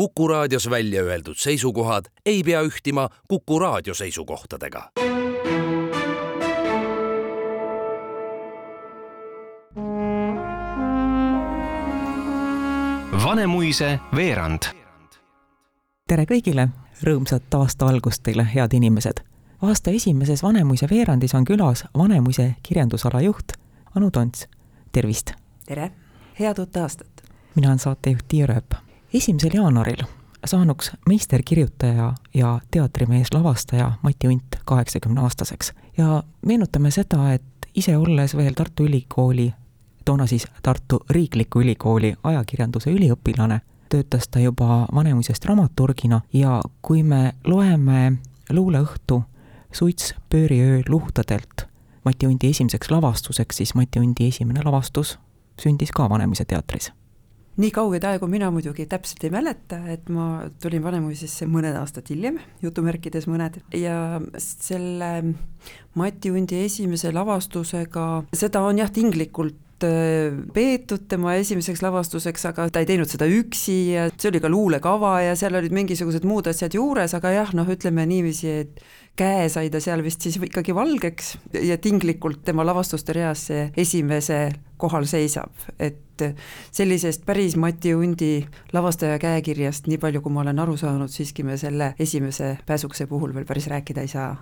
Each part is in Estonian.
Kuku raadios välja öeldud seisukohad ei pea ühtima Kuku raadio seisukohtadega. Vanemuise veerand. tere kõigile, rõõmsat aasta algust teile, head inimesed! aasta esimeses Vanemuise veerandis on külas Vanemuise kirjandusala juht Anu Tonts, tervist! tere! head uut aastat! mina olen saatejuht Tiia Rööp. Esimesel jaanuaril saanuks meisterkirjutaja ja teatrimees lavastaja Mati Unt kaheksakümne aastaseks ja meenutame seda, et ise olles veel Tartu Ülikooli, toona siis Tartu Riikliku Ülikooli ajakirjanduse üliõpilane, töötas ta juba Vanemuisest dramaturgina ja kui me loeme luuleõhtu Suits pööriöö luhtadelt Mati Undi esimeseks lavastuseks, siis Mati Undi esimene lavastus sündis ka Vanemuise teatris nii kaugeid aegu mina muidugi täpselt ei mäleta, et ma tulin Vanemuisesse mõned aastad hiljem, jutumärkides mõned, ja selle Mati Undi esimese lavastusega, seda on jah, tinglikult äh, peetud tema esimeseks lavastuseks, aga ta ei teinud seda üksi ja see oli ka luulekava ja seal olid mingisugused muud asjad juures, aga jah, noh, ütleme niiviisi, et käe sai ta seal vist siis ikkagi valgeks ja tinglikult tema lavastuste reas see esimese kohal seisab, et sellisest päris Mati Undi lavastaja käekirjast, nii palju kui ma olen aru saanud, siiski me selle esimese pääsukese puhul veel päris rääkida ei saa.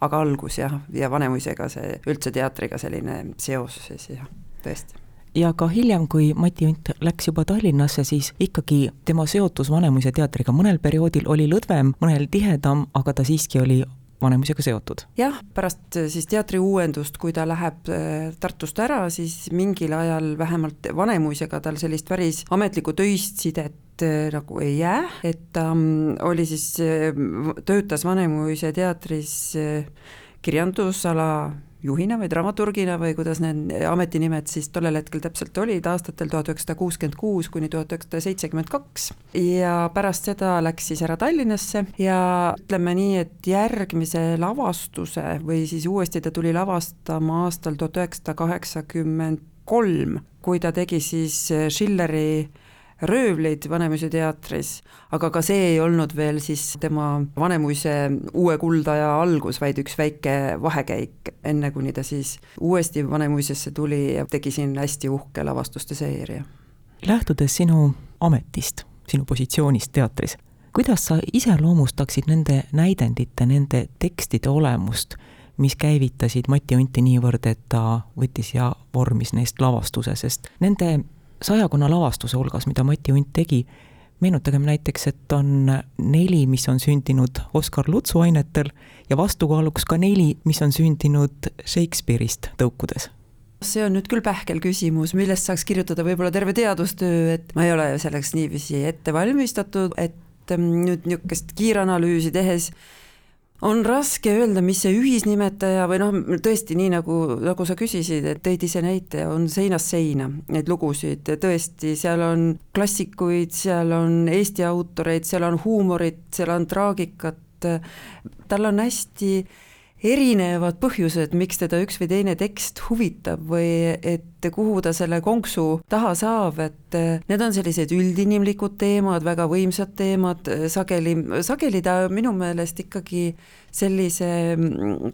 aga algus jah, ja Vanemuisega see üldse teatriga selline seos siis jah, tõesti ja ka hiljem, kui Mati Unt läks juba Tallinnasse, siis ikkagi tema seotus Vanemuise teatriga mõnel perioodil oli lõdvem, mõnel tihedam, aga ta siiski oli Vanemuisega seotud? jah, pärast äh, siis teatri uuendust, kui ta läheb äh, Tartust ära, siis mingil ajal vähemalt Vanemuisega tal sellist päris ametlikku töist sidet äh, nagu ei jää, et ta um, oli siis, töötas Vanemuise teatris kirjandusala juhina või dramaturgina või kuidas need ametinimed siis tollel hetkel täpselt olid, aastatel tuhat üheksasada kuuskümmend kuus kuni tuhat üheksasada seitsekümmend kaks. ja pärast seda läks siis ära Tallinnasse ja ütleme nii, et järgmise lavastuse või siis uuesti ta tuli lavastama aastal tuhat üheksasada kaheksakümmend kolm, kui ta tegi siis Schilleri röövleid Vanemuise teatris, aga ka see ei olnud veel siis tema Vanemuise uue kuldaja algus, vaid üks väike vahekäik, enne kuni ta siis uuesti Vanemuisesse tuli ja tegi siin hästi uhke lavastuste seeria. lähtudes sinu ametist, sinu positsioonist teatris, kuidas sa iseloomustaksid nende näidendite, nende tekstide olemust, mis käivitasid Mati Unti niivõrd, et ta võttis ja vormis neist lavastuse, sest nende sajakonna lavastuse hulgas, mida Mati Unt tegi, meenutagem näiteks, et on neli, mis on sündinud Oskar Lutsu ainetel ja vastukaaluks ka neli, mis on sündinud Shakespeare'ist tõukudes. See on nüüd küll pähkel küsimus, millest saaks kirjutada võib-olla terve teadustöö, et ma ei ole selleks niiviisi ette valmistatud, et mm, nüüd niisugust kiiranalüüsi tehes on raske öelda, mis see ühisnimetaja või noh, tõesti nii nagu, nagu sa küsisid, et tõid ise näite, on seinast seina neid lugusid, tõesti, seal on klassikuid, seal on Eesti autoreid, seal on huumorit, seal on traagikat, tal on hästi erinevad põhjused, miks teda üks või teine tekst huvitab või et kuhu ta selle konksu taha saab, et need on sellised üldinimlikud teemad, väga võimsad teemad, sageli, sageli ta minu meelest ikkagi sellise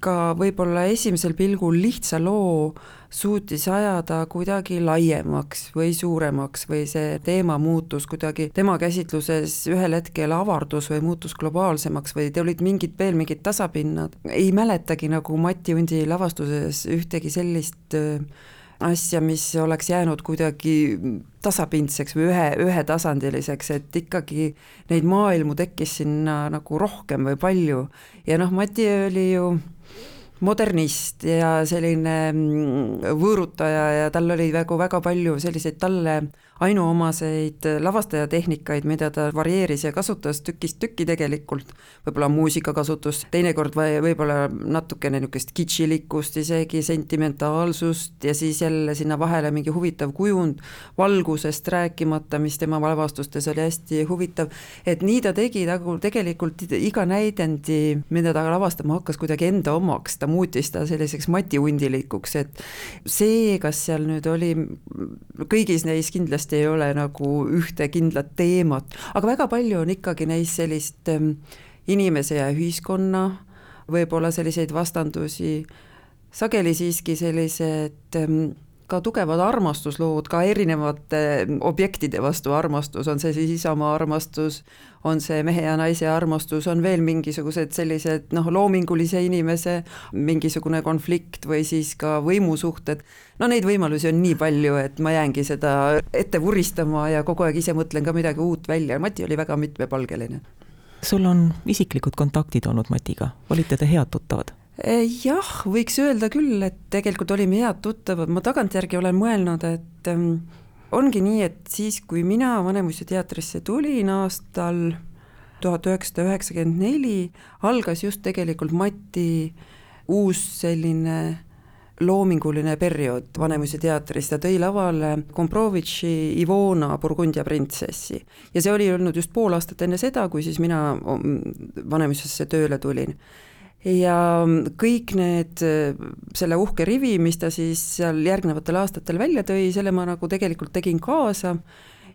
ka võib-olla esimesel pilgul lihtsa loo suutis ajada kuidagi laiemaks või suuremaks või see teema muutus kuidagi tema käsitluses ühel hetkel avardus või muutus globaalsemaks või te olid mingid veel mingid tasapinnad. ei mäletagi nagu Mati Undi lavastuses ühtegi sellist äh, asja, mis oleks jäänud kuidagi tasapindseks või ühe, ühetasandiliseks, et ikkagi neid maailmu tekkis sinna nagu rohkem või palju. Ja noh, Mati oli ju modernist ja selline mm, võõrutaja ja tal oli nagu väga palju selliseid talle ainuomaseid lavastajatehnikaid, mida ta varieeris ja kasutas tükist tükki tegelikult, võib-olla muusikakasutus, teinekord või võib-olla natukene niisugust kitšilikkust, isegi sentimentaalsust ja siis jälle sinna vahele mingi huvitav kujund, valgusest rääkimata, mis tema lavastustes oli hästi huvitav, et nii ta tegi nagu tegelikult iga näidendi, mida ta lavastama hakkas, kuidagi enda omaks, ta ta muutis ta selliseks matihundilikuks, et see, kas seal nüüd oli, kõigis neis kindlasti ei ole nagu ühte kindlat teemat, aga väga palju on ikkagi neis sellist ähm, inimese ja ühiskonna võib-olla selliseid vastandusi, sageli siiski sellised ähm, ka tugevad armastuslood ka erinevate objektide vastu armastus, on see siis isamaa armastus, on see mehe ja naise armastus, on veel mingisugused sellised noh, loomingulise inimese mingisugune konflikt või siis ka võimusuhted, no neid võimalusi on nii palju, et ma jäängi seda ette vuristama ja kogu aeg ise mõtlen ka midagi uut välja, Mati oli väga mitmepalgeline. sul on isiklikud kontaktid olnud Matiga, olite te head tuttavad? Eh, jah, võiks öelda küll, et tegelikult olime head tuttavad, ma tagantjärgi olen mõelnud, et ähm, ongi nii, et siis, kui mina Vanemuise teatrisse tulin aastal tuhat üheksasada üheksakümmend neli, algas just tegelikult Mati uus selline loominguline periood Vanemuise teatris, ta tõi lavale Komprovitši Ivona Burgundia printsessi. ja see oli olnud just pool aastat enne seda, kui siis mina Vanemuisesse tööle tulin ja kõik need, selle uhke rivi, mis ta siis seal järgnevatel aastatel välja tõi, selle ma nagu tegelikult tegin kaasa.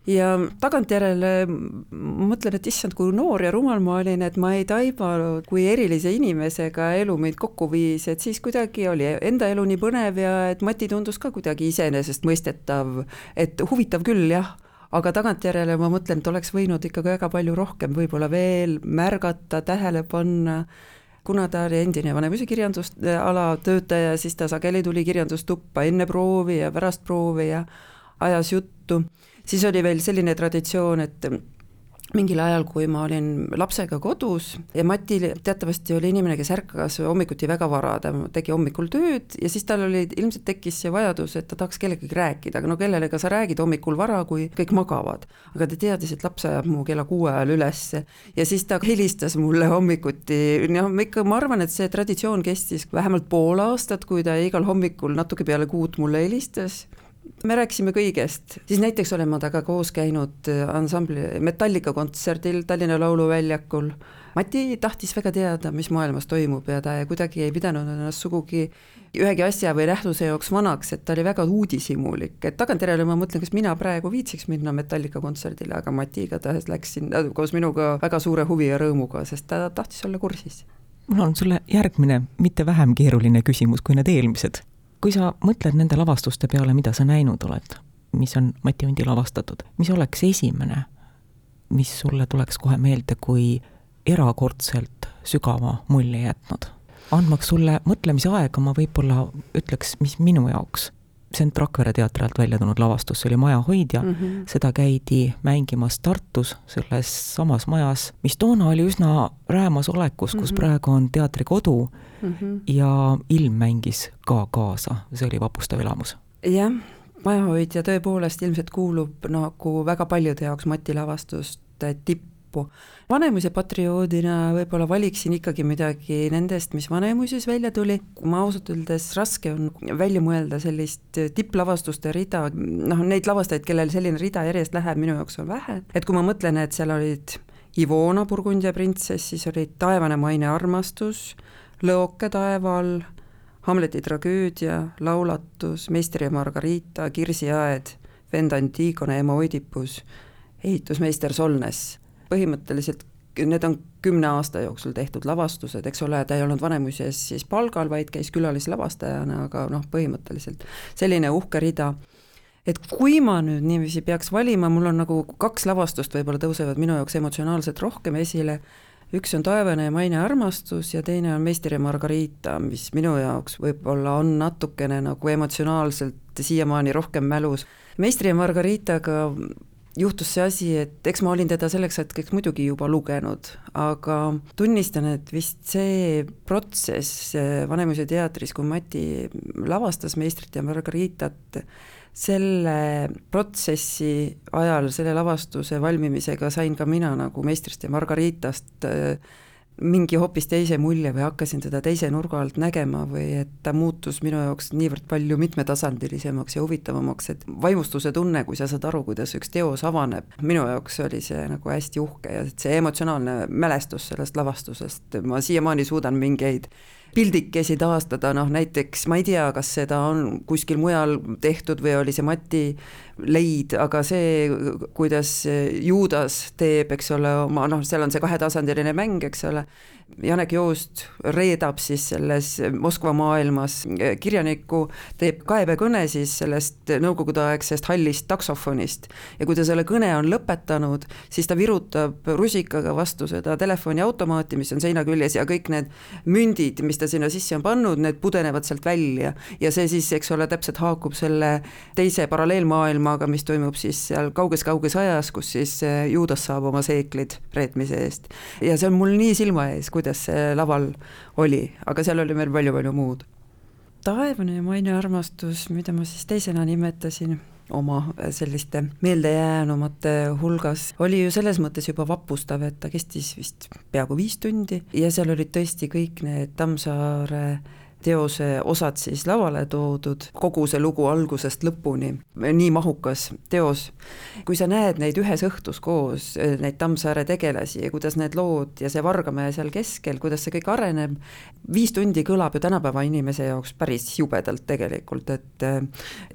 Ja tagantjärele mõtlen, et issand, kui noor ja rumal ma olin, et ma ei taibanud, kui erilise inimesega elu meid kokku viis, et siis kuidagi oli enda elu nii põnev ja et Mati tundus ka kuidagi iseenesestmõistetav, et huvitav küll, jah aga tagantjärele ma mõtlen, et oleks võinud ikkagi väga palju rohkem võib-olla veel märgata, tähele panna kuna ta oli endine Vanemuise kirjandusala töötaja, siis ta sageli tuli kirjandustuppa enne proovi ja pärast proovi ja ajas juttu, siis oli veel selline traditsioon, et mingil ajal, kui ma olin lapsega kodus ja Mati teatavasti oli inimene, kes ärkas hommikuti väga vara, ta tegi hommikul tööd ja siis tal oli, ilmselt tekkis see vajadus, et ta tahaks kellegagi rääkida, aga no kellega sa räägid hommikul vara, kui kõik magavad. aga ta teadis, et laps ajab mu kella kuue ajal ülesse ja siis ta helistas mulle hommikuti, noh ikka ma arvan, et see traditsioon kestis vähemalt pool aastat, kui ta igal hommikul natuke peale kuut mulle helistas me rääkisime kõigest, siis näiteks olen ma temaga koos käinud äh, ansambli Metallica kontserdil Tallinna Lauluväljakul. Mati tahtis väga teada, mis maailmas toimub ja ta kuidagi ei pidanud ennast sugugi ühegi asja või nähtuse jaoks vanaks, et ta oli väga uudishimulik, et tagantjärele ma mõtlen, kas mina praegu viitsiks minna Metallica kontserdile, aga Mati igatahes läks sinna koos minuga väga suure huvi ja rõõmuga, sest ta tahtis olla kursis. mul on sulle järgmine, mitte vähem keeruline küsimus kui need eelmised kui sa mõtled nende lavastuste peale, mida sa näinud oled, mis on Mati Hundi lavastatud, mis oleks esimene, mis sulle tuleks kohe meelde kui erakordselt sügava mulje jätnud? andmaks sulle mõtlemise aega, ma võib-olla ütleks, mis minu jaoks on Rakvere teatri alt välja tulnud lavastus, see oli Majahoidja mm, -hmm. seda käidi mängimas Tartus, selles samas majas, mis toona oli üsna räämas olekus, kus mm -hmm. praegu on teatrikodu mm -hmm. ja ilm mängis ka kaasa, see oli vapustav elamus. jah, Majahoidja tõepoolest ilmselt kuulub nagu väga paljude jaoks Mati lavastuste tipp, lõppu. Vanemuise patrioodina võib-olla valiksin ikkagi midagi nendest, mis Vanemuises välja tuli, ma ausalt öeldes raske on välja mõelda sellist tipplavastuste rida, noh, neid lavastajaid, kellel selline rida järjest läheb, minu jaoks on vähe, et kui ma mõtlen, et seal olid Ivona Burgundia printsess, siis olid Taevane maine armastus, Lõoke taeva all, Hamleti tragöödia, laulatus, Meister ja Margarita, Kirsi aed, vend Antigone, ema Oidipus, ehitusmeister Solnes põhimõtteliselt need on kümne aasta jooksul tehtud lavastused, eks ole, ta ei olnud Vanemuises siis palgal, vaid käis külalislavastajana, aga noh, põhimõtteliselt selline uhke rida. et kui ma nüüd niiviisi peaks valima, mul on nagu kaks lavastust võib-olla tõusevad minu jaoks emotsionaalselt rohkem esile, üks on Taevane ja maine armastus ja teine on Meister ja Margarita, mis minu jaoks võib-olla on natukene nagu emotsionaalselt siiamaani rohkem mälus. Meistri ja Margaritaga juhtus see asi, et eks ma olin teda selleks hetkeks muidugi juba lugenud, aga tunnistan, et vist see protsess Vanemuise teatris, kui Mati lavastas Meistrit ja Margaritat, selle protsessi ajal, selle lavastuse valmimisega sain ka mina nagu Meistrist ja Margaritast äh, mingi hoopis teise mulje või hakkasin teda teise nurga alt nägema või et ta muutus minu jaoks niivõrd palju mitmetasandilisemaks ja huvitavamaks, et vaimustuse tunne, kui sa saad aru, kuidas üks teos avaneb, minu jaoks oli see nagu hästi uhke ja see emotsionaalne mälestus sellest lavastusest, ma siiamaani suudan mingeid pildikesi taastada, noh näiteks ma ei tea, kas seda on kuskil mujal tehtud või oli see Mati leid, aga see, kuidas Juudas teeb, eks ole, oma noh, seal on see kahetasandiline mäng, eks ole, Janek Joost reedab siis selles Moskva maailmas kirjanikku, teeb kaebekõne siis sellest nõukogudeaegsest hallist taksofonist ja kui ta selle kõne on lõpetanud, siis ta virutab rusikaga vastu seda telefoniautomaati, mis on seina küljes ja kõik need mündid, mis ta sinna sisse on pannud, need pudenevad sealt välja ja see siis, eks ole, täpselt haakub selle teise paralleelmaailmaga, mis toimub siis seal kauges-kauges ajas, kus siis Juudas saab oma seeklid reetmise eest. ja see on mul nii silma ees, kuidas see laval oli, aga seal oli veel palju-palju muud. taevane ja maine armastus, mida ma siis teisena nimetasin oma selliste meeldejäänumate hulgas, oli ju selles mõttes juba vapustav, et ta kestis vist peaaegu viis tundi ja seal olid tõesti kõik need Tammsaare teose osad siis lavale toodud, kogu see lugu algusest lõpuni, nii mahukas teos. kui sa näed neid ühes õhtus koos, neid Tammsaare tegelasi ja kuidas need lood ja see Vargamäe seal keskel, kuidas see kõik areneb, viis tundi kõlab ju tänapäeva inimese jaoks päris jubedalt tegelikult, et eh,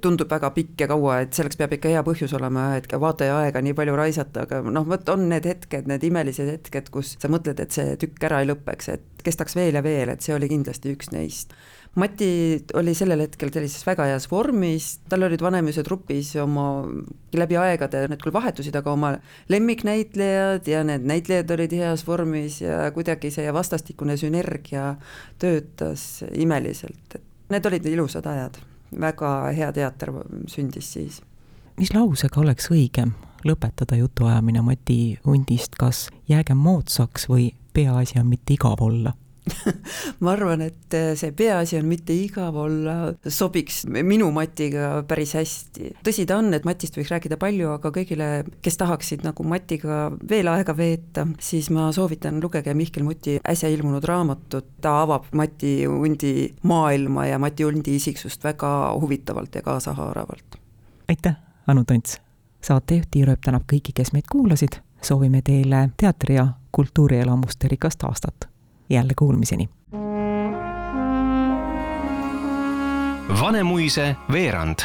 tundub väga pikk ja kaua, et selleks peab ikka hea põhjus olema, et ka vaataja aega nii palju raisata, aga noh, vot on need hetked, need imelised hetked, kus sa mõtled, et see tükk ära ei lõpeks, et kestaks veel ja veel, et see oli kindlasti üks neist. Mati oli sellel hetkel sellises väga heas vormis, tal olid Vanemuise trupis oma läbi aegade, need küll vahetusid, aga oma lemmiknäitlejad ja need näitlejad olid heas vormis ja kuidagi see vastastikune sünergia töötas imeliselt, et need olid ilusad ajad, väga hea teater sündis siis. mis lausega oleks õigem lõpetada jutuajamine Mati hundist, kas jäägem moodsaks või peaasi on mitte igav olla ma arvan, et see peaasi on mitte igav olla, sobiks minu Matiga päris hästi. tõsi ta on, et Matist võiks rääkida palju, aga kõigile, kes tahaksid nagu Matiga veel aega veeta, siis ma soovitan, lugege Mihkel Muti äsja ilmunud raamatut, ta avab Mati hundi maailma ja Mati hundi isiksust väga huvitavalt ja kaasahaaravalt. aitäh, Anu Tonts! saatejuht Tiir Ööp tänab kõiki, kes meid kuulasid, soovime teile teatri- ja kultuurielamuste rikast aastat. jälle kuulmiseni! Vanemuise veerand